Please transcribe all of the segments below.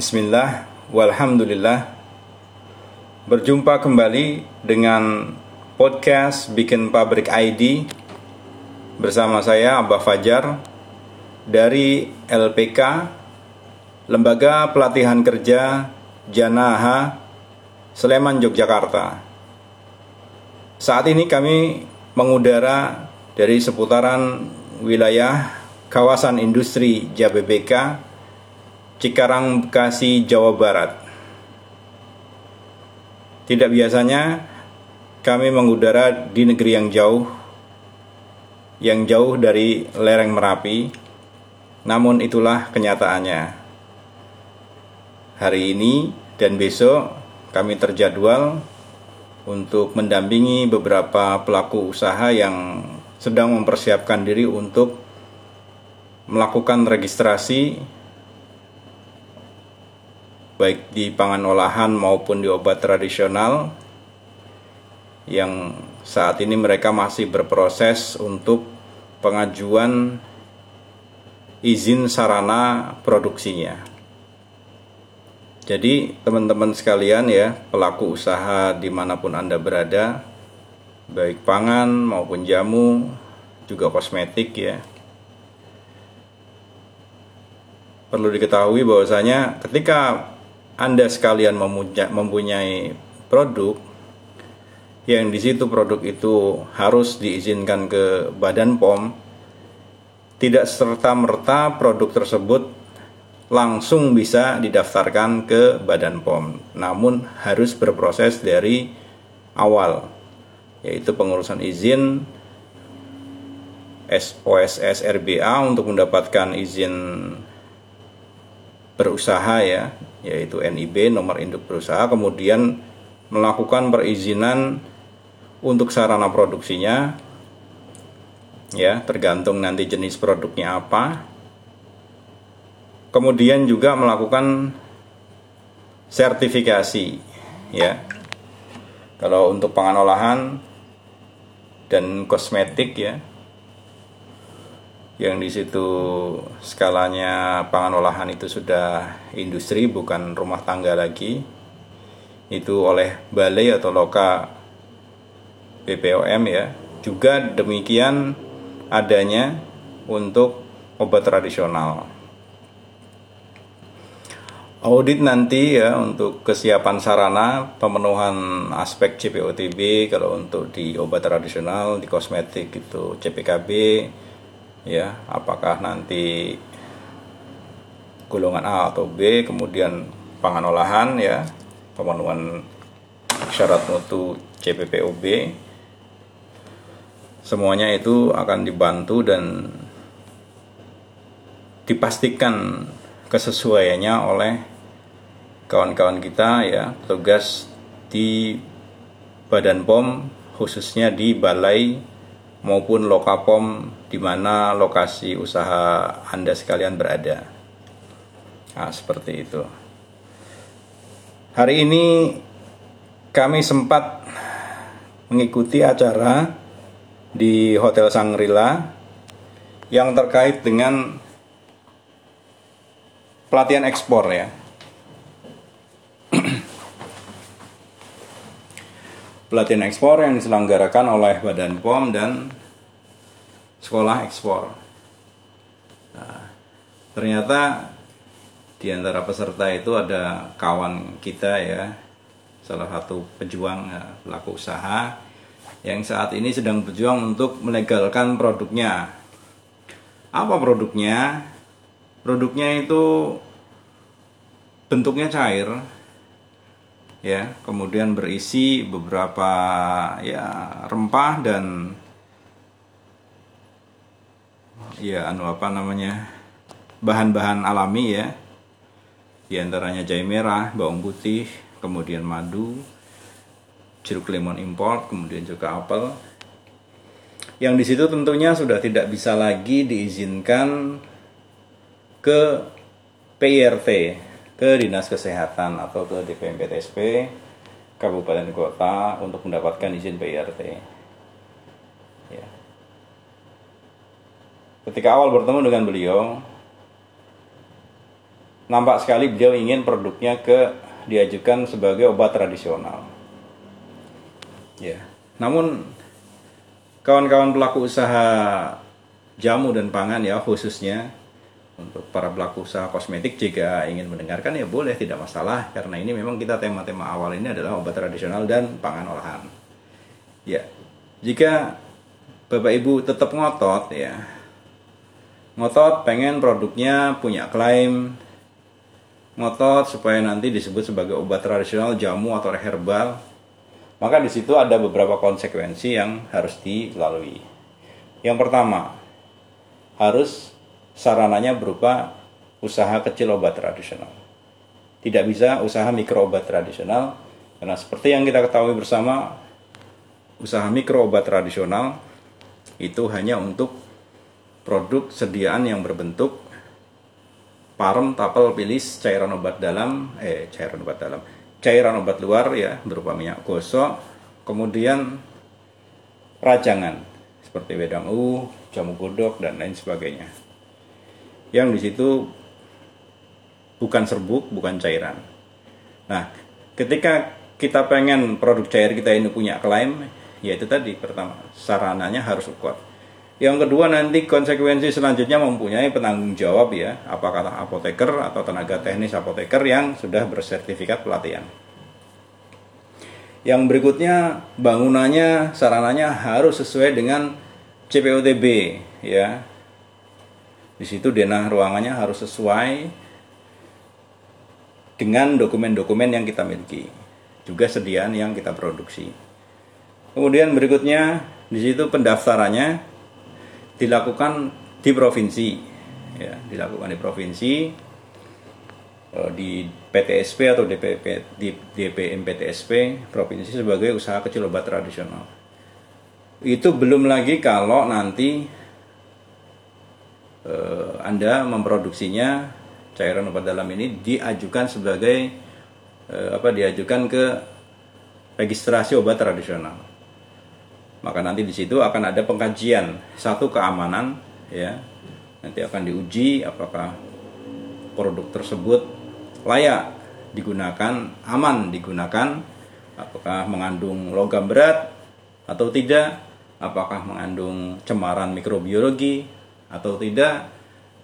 Bismillah, walhamdulillah. Berjumpa kembali dengan podcast Bikin Pabrik ID Bersama saya Abah Fajar Dari LPK Lembaga Pelatihan Kerja Janaha Sleman, Yogyakarta. Saat ini kami mengudara dari seputaran wilayah kawasan industri Jababeka Cikarang, Bekasi, Jawa Barat. Tidak biasanya kami mengudara di negeri yang jauh, yang jauh dari lereng Merapi, namun itulah kenyataannya. Hari ini dan besok kami terjadwal untuk mendampingi beberapa pelaku usaha yang sedang mempersiapkan diri untuk melakukan registrasi baik di pangan olahan maupun di obat tradisional yang saat ini mereka masih berproses untuk pengajuan izin sarana produksinya. Jadi teman-teman sekalian ya pelaku usaha di mana pun anda berada, baik pangan maupun jamu, juga kosmetik ya. Perlu diketahui bahwasanya ketika anda sekalian mempunyai produk yang di situ produk itu harus diizinkan ke Badan POM, tidak serta-merta produk tersebut langsung bisa didaftarkan ke Badan POM, namun harus berproses dari awal, yaitu pengurusan izin SOSS RBA untuk mendapatkan izin berusaha ya yaitu NIB nomor induk berusaha kemudian melakukan perizinan untuk sarana produksinya. Ya tergantung nanti jenis produknya apa. Kemudian juga melakukan sertifikasi ya. Kalau untuk pangan olahan dan kosmetik ya yang di situ skalanya pangan olahan itu sudah industri bukan rumah tangga lagi. Itu oleh balai atau loka BPOM ya. Juga demikian adanya untuk obat tradisional. Audit nanti ya untuk kesiapan sarana pemenuhan aspek CPOTB kalau untuk di obat tradisional di kosmetik itu CPKB ya apakah nanti golongan A atau B kemudian pangan olahan ya pemenuhan syarat mutu CPPOB semuanya itu akan dibantu dan dipastikan kesesuaiannya oleh kawan-kawan kita ya tugas di Badan POM khususnya di Balai maupun lokapom di mana lokasi usaha Anda sekalian berada. Nah, seperti itu. Hari ini kami sempat mengikuti acara di Hotel Sangrila yang terkait dengan pelatihan ekspor ya. Pelatihan ekspor yang diselenggarakan oleh Badan POM dan Sekolah Ekspor. Nah, ternyata di antara peserta itu ada kawan kita ya, salah satu pejuang ya, pelaku usaha yang saat ini sedang berjuang untuk melegalkan produknya. Apa produknya? Produknya itu bentuknya cair, ya kemudian berisi beberapa ya rempah dan ya anu apa namanya bahan-bahan alami ya. Di antaranya jahe merah bawang putih kemudian madu jeruk lemon import kemudian juga apel. Yang di situ tentunya sudah tidak bisa lagi diizinkan ke PRT ke Dinas Kesehatan atau ke DPM PTSP Kabupaten Kota untuk mendapatkan izin PRT. Ya. Ketika awal bertemu dengan beliau, nampak sekali beliau ingin produknya ke diajukan sebagai obat tradisional. Ya. Namun kawan-kawan pelaku usaha jamu dan pangan ya khususnya untuk para pelaku usaha kosmetik jika ingin mendengarkan ya boleh tidak masalah karena ini memang kita tema-tema awal ini adalah obat tradisional dan pangan olahan. Ya. Jika Bapak Ibu tetap ngotot ya. Ngotot pengen produknya punya klaim ngotot supaya nanti disebut sebagai obat tradisional jamu atau herbal maka di situ ada beberapa konsekuensi yang harus dilalui. Yang pertama, harus sarananya berupa usaha kecil obat tradisional. Tidak bisa usaha mikro obat tradisional karena seperti yang kita ketahui bersama usaha mikro obat tradisional itu hanya untuk produk sediaan yang berbentuk parem, tapel, pilis, cairan obat dalam, eh cairan obat dalam, cairan obat luar ya berupa minyak gosok, kemudian rajangan seperti wedang u, jamu godok dan lain sebagainya. Yang di situ bukan serbuk, bukan cairan. Nah, ketika kita pengen produk cair kita ini punya klaim, yaitu tadi pertama sarananya harus kuat yang kedua nanti konsekuensi selanjutnya mempunyai penanggung jawab ya, apakah apoteker atau tenaga teknis apoteker yang sudah bersertifikat pelatihan. Yang berikutnya bangunannya, sarananya harus sesuai dengan CPOTB ya. Di situ denah ruangannya harus sesuai dengan dokumen-dokumen yang kita miliki, juga sediaan yang kita produksi. Kemudian berikutnya di situ pendaftarannya dilakukan di provinsi ya dilakukan di provinsi eh, di PTSP atau DPP di DPM PTSP provinsi sebagai usaha kecil obat tradisional itu belum lagi kalau nanti eh, Anda memproduksinya cairan obat dalam ini diajukan sebagai eh, apa diajukan ke registrasi obat tradisional. Maka nanti di situ akan ada pengkajian satu keamanan ya. Nanti akan diuji apakah produk tersebut layak digunakan aman digunakan apakah mengandung logam berat atau tidak apakah mengandung cemaran mikrobiologi atau tidak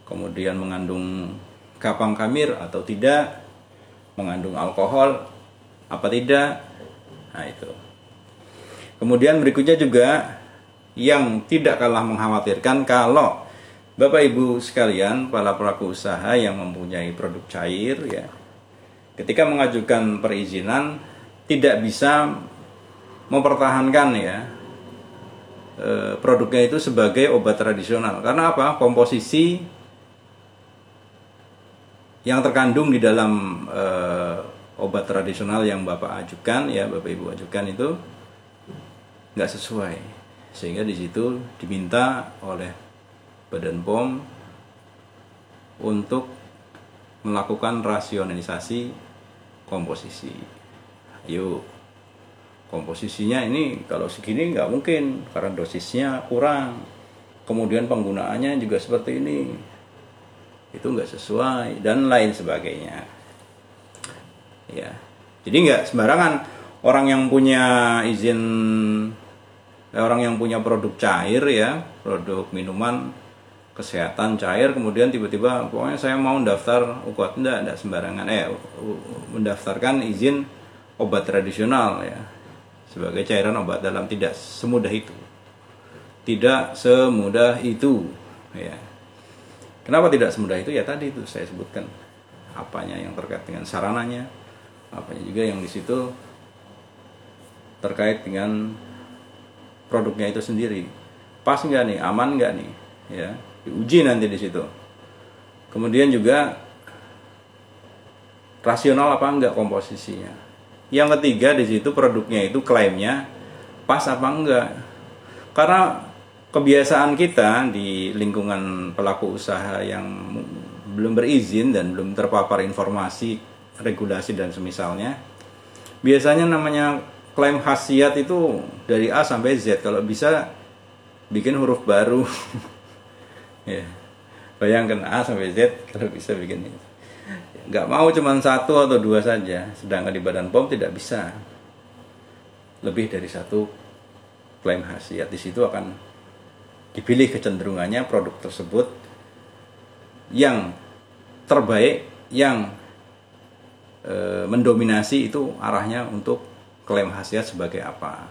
kemudian mengandung kapang kamir atau tidak mengandung alkohol apa tidak nah itu Kemudian berikutnya juga yang tidak kalah mengkhawatirkan kalau Bapak Ibu sekalian, para pelaku usaha yang mempunyai produk cair ya. Ketika mengajukan perizinan tidak bisa mempertahankan ya eh, produknya itu sebagai obat tradisional. Karena apa? Komposisi yang terkandung di dalam e, obat tradisional yang Bapak ajukan ya, Bapak Ibu ajukan itu nggak sesuai sehingga di situ diminta oleh Badan POM untuk melakukan rasionalisasi komposisi. Yuk, komposisinya ini kalau segini nggak mungkin karena dosisnya kurang. Kemudian penggunaannya juga seperti ini, itu nggak sesuai dan lain sebagainya. Ya, jadi nggak sembarangan orang yang punya izin orang yang punya produk cair ya produk minuman kesehatan cair kemudian tiba-tiba pokoknya saya mau daftar ukuat enggak enggak sembarangan. Eh mendaftarkan izin obat tradisional ya sebagai cairan obat dalam tidak semudah itu. Tidak semudah itu. Ya. Kenapa tidak semudah itu? Ya tadi itu saya sebutkan apanya yang terkait dengan sarananya apanya juga yang di situ terkait dengan produknya itu sendiri. Pas nggak nih? Aman nggak nih? Ya. Diuji nanti di situ. Kemudian juga rasional apa enggak komposisinya yang ketiga di situ produknya itu klaimnya pas apa enggak. Karena kebiasaan kita di lingkungan pelaku usaha yang belum berizin dan belum terpapar informasi regulasi dan semisalnya biasanya namanya klaim khasiat itu dari A sampai Z. Kalau bisa bikin huruf baru. Ya bayangkan A sampai Z kalau bisa bikin itu nggak mau cuma satu atau dua saja. Sedangkan di badan pom tidak bisa. Lebih dari satu klaim khasiat di situ akan dipilih kecenderungannya produk tersebut yang terbaik yang e, mendominasi itu arahnya untuk klaim khasiat sebagai apa.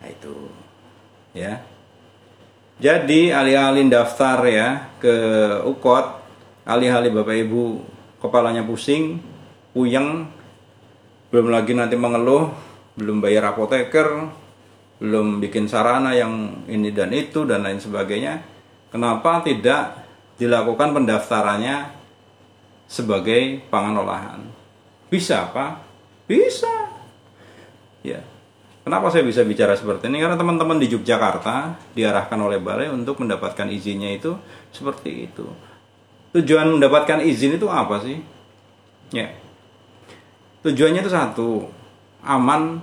Nah itu. Ya. Jadi alih-alih daftar ya ke ukot alih-alih bapak ibu kepalanya pusing puyeng belum lagi nanti mengeluh belum bayar apoteker belum bikin sarana yang ini dan itu dan lain sebagainya. Kenapa tidak dilakukan pendaftarannya sebagai pangan olahan? Bisa apa? Bisa. Ya. Kenapa saya bisa bicara seperti ini? Karena teman-teman di Yogyakarta diarahkan oleh balai untuk mendapatkan izinnya itu seperti itu tujuan mendapatkan izin itu apa sih? Ya. Tujuannya itu satu aman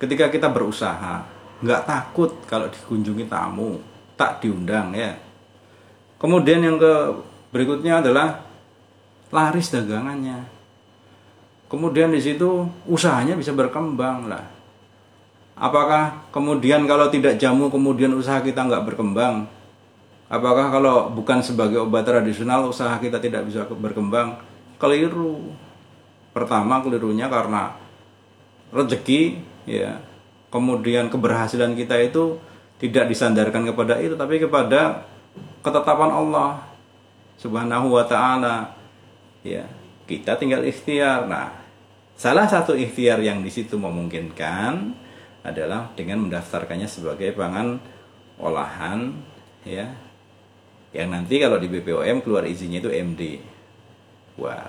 ketika kita berusaha. Nggak takut kalau dikunjungi tamu tak diundang ya. Kemudian yang ke berikutnya adalah laris dagangannya. Kemudian di situ usahanya bisa berkembang lah. Apakah kemudian kalau tidak jamu kemudian usaha kita nggak berkembang apakah kalau bukan sebagai obat tradisional usaha kita tidak bisa berkembang keliru pertama kelirunya karena rezeki ya kemudian keberhasilan kita itu tidak disandarkan kepada itu tapi kepada ketetapan Allah Subhanahu wa taala. Ya, kita tinggal ikhtiar. Nah, salah satu ikhtiar yang di situ memungkinkan adalah dengan mendaftarkannya sebagai pangan olahan ya. Yang nanti kalau di BPOM keluar izinnya itu MD. Wah,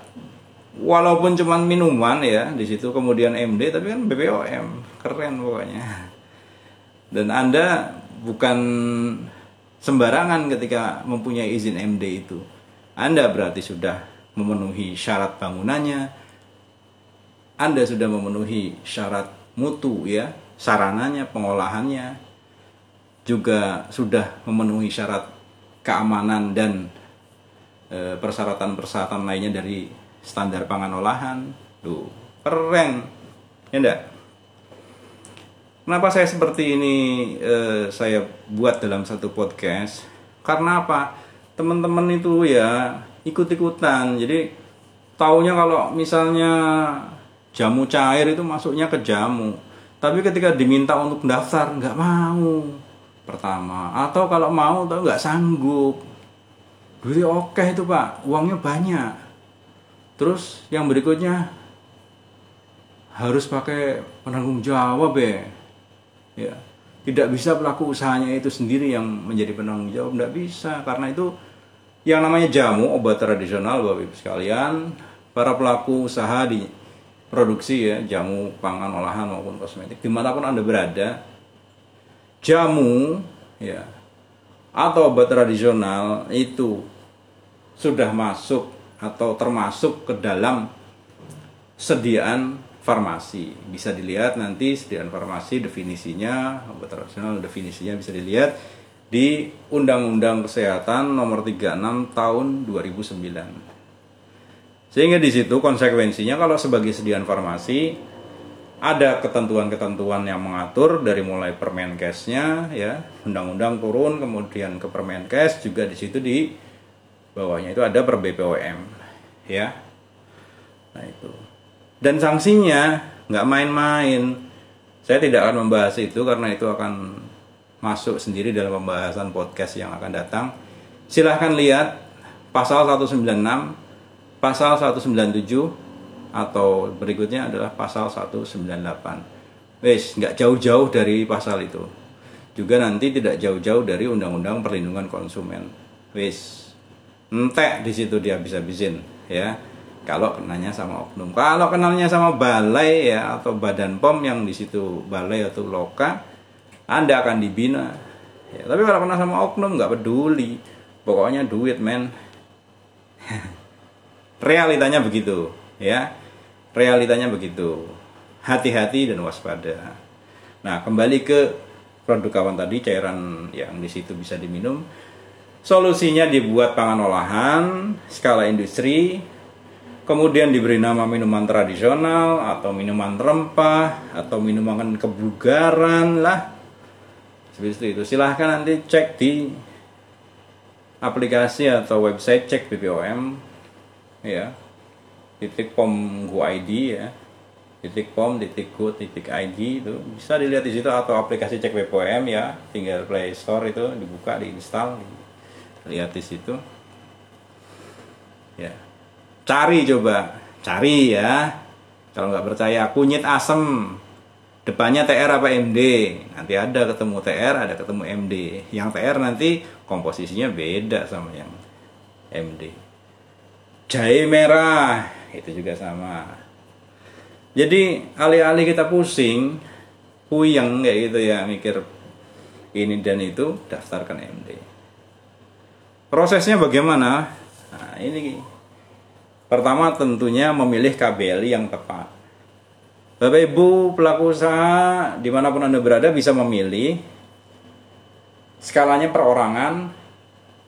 walaupun cuma minuman ya di situ kemudian MD tapi kan BPOM keren pokoknya. Dan anda bukan sembarangan ketika mempunyai izin MD itu. Anda berarti sudah memenuhi syarat bangunannya. Anda sudah memenuhi syarat mutu ya sarananya pengolahannya. Juga sudah memenuhi syarat keamanan dan eh, persyaratan-persyaratan lainnya dari standar pangan olahan. Tuh keren. Ya enggak? Kenapa saya seperti ini eh, saya buat dalam satu podcast? Karena apa? Teman-teman itu ya ikut-ikutan. Jadi taunya kalau misalnya jamu cair itu masuknya ke jamu. Tapi ketika diminta untuk daftar nggak mau pertama. Atau kalau mau tapi nggak sanggup. Duitnya oke itu pak. Uangnya banyak. Terus yang berikutnya harus pakai penanggung jawab ya. Ya. Tidak bisa pelaku usahanya itu sendiri yang menjadi penanggung jawab, tidak bisa karena itu yang namanya jamu obat tradisional Bapak Ibu sekalian, para pelaku usaha di produksi ya, jamu, pangan, olahan maupun kosmetik. Di mana pun Anda berada, jamu ya atau obat tradisional itu sudah masuk atau termasuk ke dalam sediaan farmasi. Bisa dilihat nanti sediaan farmasi definisinya, obat tradisional definisinya bisa dilihat di Undang-Undang Kesehatan Nomor 36 Tahun 2009. Sehingga di situ konsekuensinya kalau sebagai sediaan farmasi ada ketentuan-ketentuan yang mengatur dari mulai Permenkesnya ya, undang-undang turun kemudian ke Permenkes juga di situ di bawahnya itu ada per BPOM ya. Nah itu. Dan sanksinya nggak main-main. Saya tidak akan membahas itu karena itu akan masuk sendiri dalam pembahasan podcast yang akan datang. Silahkan lihat pasal 196 pasal 197 atau berikutnya adalah pasal 198 wes nggak jauh-jauh dari pasal itu. Juga nanti tidak jauh-jauh dari undang-undang perlindungan konsumen. Wes entek di situ dia bisa bisin ya. Kalau kenanya sama oknum. Kalau kenalnya sama balai ya atau badan pom yang di situ balai atau loka anda akan dibina. Ya, tapi kalau kenal sama oknum nggak peduli. Pokoknya duit men. Realitanya begitu ya realitanya begitu. Hati-hati dan waspada. Nah kembali ke produk kawan tadi cairan yang di situ bisa diminum. Solusinya dibuat pangan olahan skala industri kemudian diberi nama minuman tradisional atau minuman rempah atau minuman kebugaran lah. Seperti itu. Silahkan nanti cek di aplikasi atau website cek BPOM ya titik pom go ID ya. Titik pom titik go titik ID itu. Bisa dilihat di situ atau aplikasi cek BPOM ya. Tinggal Play Store itu dibuka diinstal lihat di situ. Ya. Cari coba. Cari ya. Kalau nggak percaya kunyit asem. Depannya TR apa MD nanti ada ketemu TR ada ketemu MD yang TR nanti komposisinya beda sama yang MD jahe merah itu juga sama jadi alih-alih kita pusing puyeng kayak gitu ya mikir ini dan itu daftarkan MD prosesnya bagaimana nah ini Pertama tentunya memilih KBLI yang tepat. Bapak Ibu pelaku usaha di mana pun Anda berada bisa memilih skalanya perorangan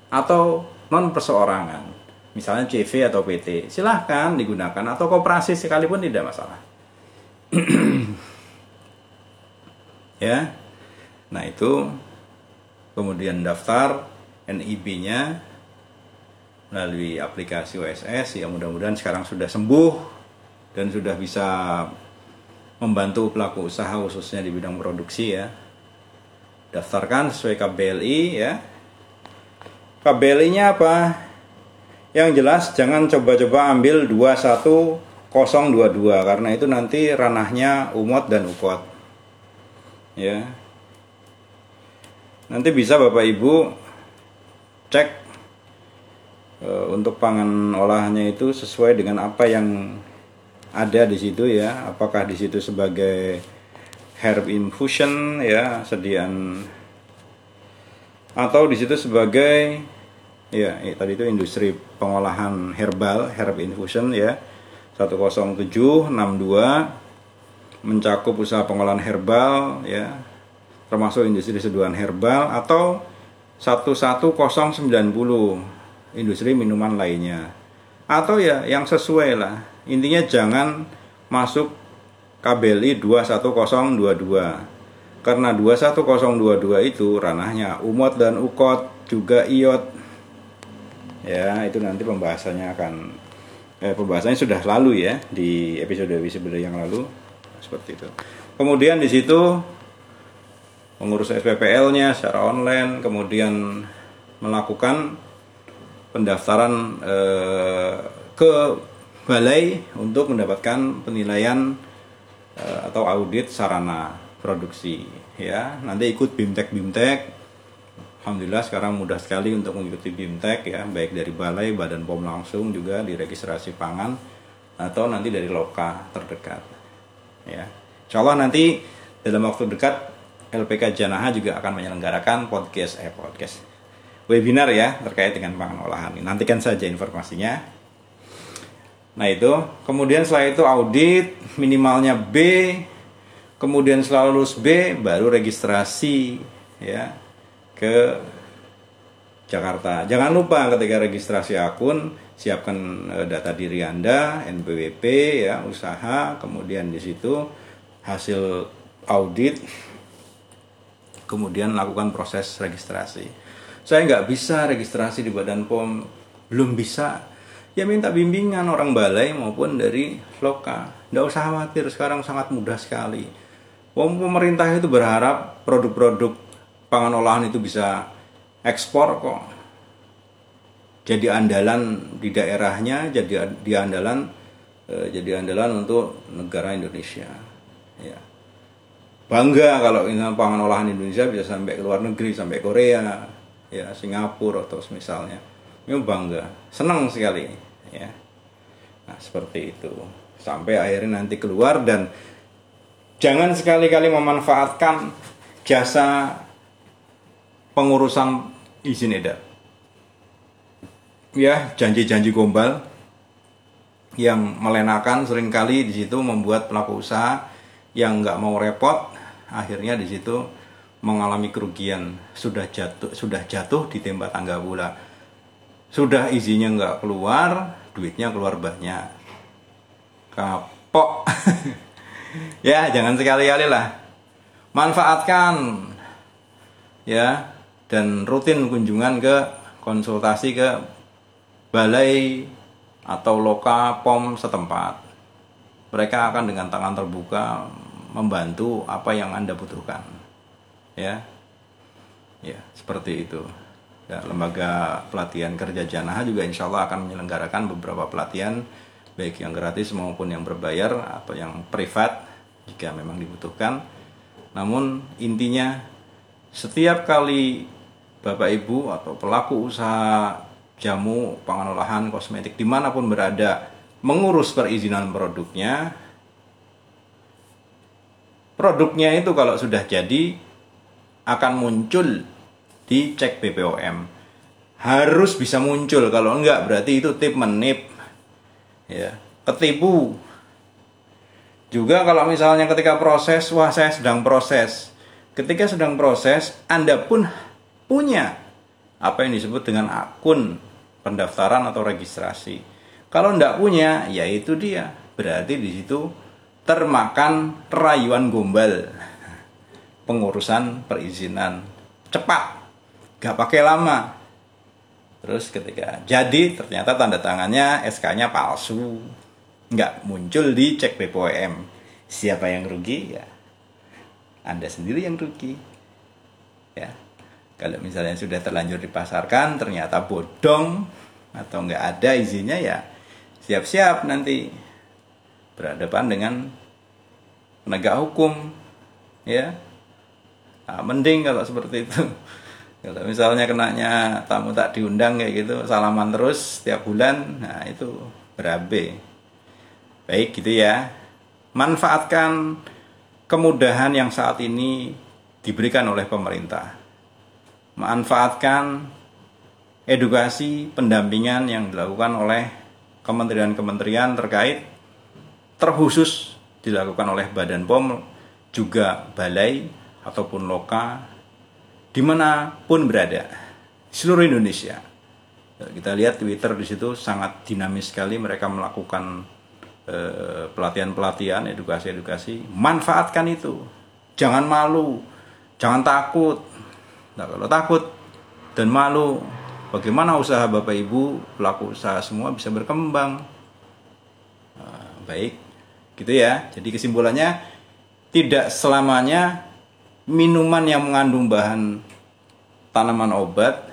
atau non perseorangan. Misalnya CV atau PT. Silahkan digunakan atau kooperasi sekalipun tidak masalah. ya. Nah, itu kemudian daftar NIB-nya melalui aplikasi OSS ya mudah-mudahan sekarang sudah sembuh dan sudah bisa membantu pelaku usaha khususnya di bidang produksi ya daftarkan sesuai KBLI ya KBLI-nya apa yang jelas jangan coba-coba ambil 21022 karena itu nanti ranahnya umot dan ukot. Ya. Nanti bisa Bapak Ibu cek Eh, untuk pangan olahannya itu sesuai dengan apa yang ada di situ ya. Apakah di situ sebagai herb infusion ya sediaan atau di situ sebagai ya, ya tadi itu industri pengolahan herbal herb infusion ya. 10762 mencakup usaha pengolahan herbal ya. Termasuk industri seduhan herbal atau 11090 industri minuman lainnya. Atau ya yang sesuai lah. Intinya jangan masuk KBLI 21022 karena 21022 itu ranahnya. Umot dan ukot juga iot ya itu nanti pembahasannya akan eh, pembahasannya sudah lalu ya di episode episode yang lalu. Seperti itu. Kemudian di situ mengurus SPPL-nya secara online kemudian melakukan pendaftaran eh, ke balai untuk mendapatkan penilaian eh, atau audit sarana produksi. Ya nanti ikut bimtek bimtek alhamdulillah sekarang mudah sekali untuk mengikuti bimtek ya baik dari balai badan pom langsung juga di registrasi pangan atau nanti dari loka terdekat ya insya Allah nanti dalam waktu dekat LPK Janaha juga akan menyelenggarakan podcast eh podcast webinar ya terkait dengan pangan olahan. Nantikan saja informasinya. Nah itu, kemudian setelah itu audit minimalnya B, kemudian setelah lulus B baru registrasi ya ke Jakarta. Jangan lupa ketika registrasi akun siapkan eh, data diri Anda, NPWP ya, usaha, kemudian di situ hasil audit kemudian lakukan proses registrasi. Saya nggak bisa registrasi di Badan POM belum bisa. Ya minta bimbingan orang balai maupun dari loka. Nggak usah khawatir sekarang sangat mudah sekali. Pemerintah itu berharap produk-produk pangan olahan itu bisa ekspor kok. Jadi andalan di daerahnya jadi di andalan eh, jadi andalan untuk negara Indonesia. Ya. Bangga kalau pangan olahan Indonesia bisa sampai ke luar negeri sampai Korea ya Singapura atau misalnya ini bangga senang sekali ya. Nah seperti itu. Sampai akhirnya nanti keluar dan jangan sekali-kali memanfaatkan jasa pengurusan izin edar. Ya janji-janji gombal yang melenakan sering kali di situ membuat pelaku usaha yang nggak mau repot akhirnya di situ mengalami kerugian. Sudah jatuh sudah jatuh di tembak tangga pula. Sudah izinnya nggak keluar duitnya keluar banyak. Kapok. Ya jangan sekali-kali lah. Manfaatkan. Ya dan rutin kunjungan ke konsultasi ke balai atau loka pom setempat. Mereka akan dengan tangan terbuka membantu apa yang anda butuhkan. Ya. Ya seperti itu. Ya, lembaga pelatihan kerja Janaha juga insya Allah akan menyelenggarakan beberapa pelatihan baik yang gratis maupun yang berbayar atau yang privat jika memang dibutuhkan. Namun intinya setiap kali Bapak Ibu atau pelaku usaha jamu, pangan olahan, kosmetik di mana pun berada mengurus perizinan produknya produknya itu kalau sudah jadi akan muncul di cek BPOM harus bisa muncul kalau enggak berarti itu tip menip ya. Ketipu. Juga kalau misalnya ketika proses wah saya sedang proses. Ketika sedang proses Anda pun punya apa yang disebut dengan akun pendaftaran atau registrasi kalau tidak punya, ya itu dia. Berarti di situ termakan rayuan gombal. Pengurusan perizinan cepat, gak pakai lama. Terus ketika jadi ternyata tanda tangannya SK-nya palsu, nggak muncul di cek BPOM. Siapa yang rugi ya? Anda sendiri yang rugi. Ya. Kalau misalnya sudah terlanjur dipasarkan ternyata bodong atau nggak ada izinnya ya siap-siap nanti berhadapan dengan penegak hukum ya. Nah, mending kalau seperti itu. Kalau misalnya kenanya tamu tak diundang kayak gitu salaman terus setiap bulan nah itu berabe. Baik gitu ya. Manfaatkan kemudahan yang saat ini diberikan oleh pemerintah manfaatkan edukasi pendampingan yang dilakukan oleh kementerian-kementerian terkait terkhusus dilakukan oleh Badan POM juga balai ataupun loka di mana pun berada seluruh Indonesia. Kita lihat Twitter di situ sangat dinamis sekali mereka melakukan eh, pelatihan-pelatihan edukasi-edukasi. Manfaatkan itu. Jangan malu jangan takut nah, kalau takut dan malu bagaimana usaha Bapak Ibu pelaku usaha semua bisa berkembang? Nah, baik gitu ya. Jadi kesimpulannya tidak selamanya minuman yang mengandung bahan tanaman obat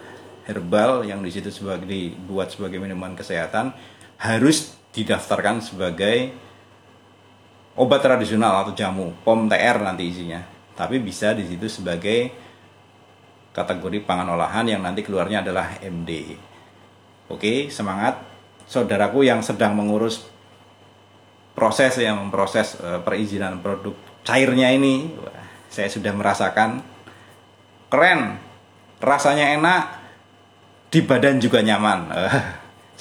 herbal yang di situ sebagai dibuat sebagai minuman kesehatan harus didaftarkan sebagai obat tradisional atau jamu pom TR nanti isinya. Tapi bisa di situ sebagai kategori pangan olahan yang nanti keluarnya adalah MD. Oke, semangat saudaraku yang sedang mengurus proses yang memproses uh, perizinan produk cairnya ini. Saya sudah merasakan keren, rasanya enak, di badan juga nyaman. Uh,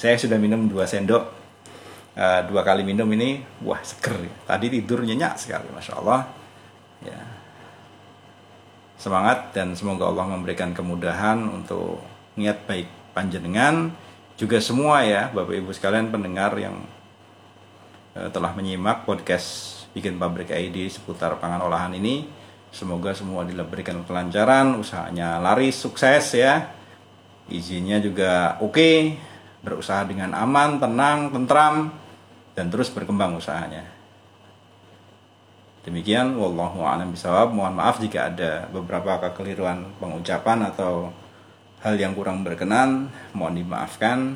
saya sudah minum dua sendok, uh, dua kali minum ini, wah seger. Tadi tidur nyenyak sekali, masya Allah. Ya, semangat dan semoga Allah memberikan kemudahan untuk niat baik panjenengan. Juga semua ya Bapak Ibu sekalian pendengar yang uh, telah menyimak podcast bikin pabrik ID seputar pangan olahan ini. Semoga semua diberikan kelancaran usahanya laris sukses ya. Izinnya juga oke okay, berusaha dengan aman tenang tentram dan terus berkembang usahanya Demikian wallahu a'lam bisawab. Mohon maaf jika ada beberapa kekeliruan pengucapan atau hal yang kurang berkenan, mohon dimaafkan.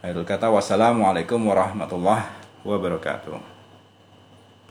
Akhirul kata wassalamualaikum warahmatullahi wabarakatuh.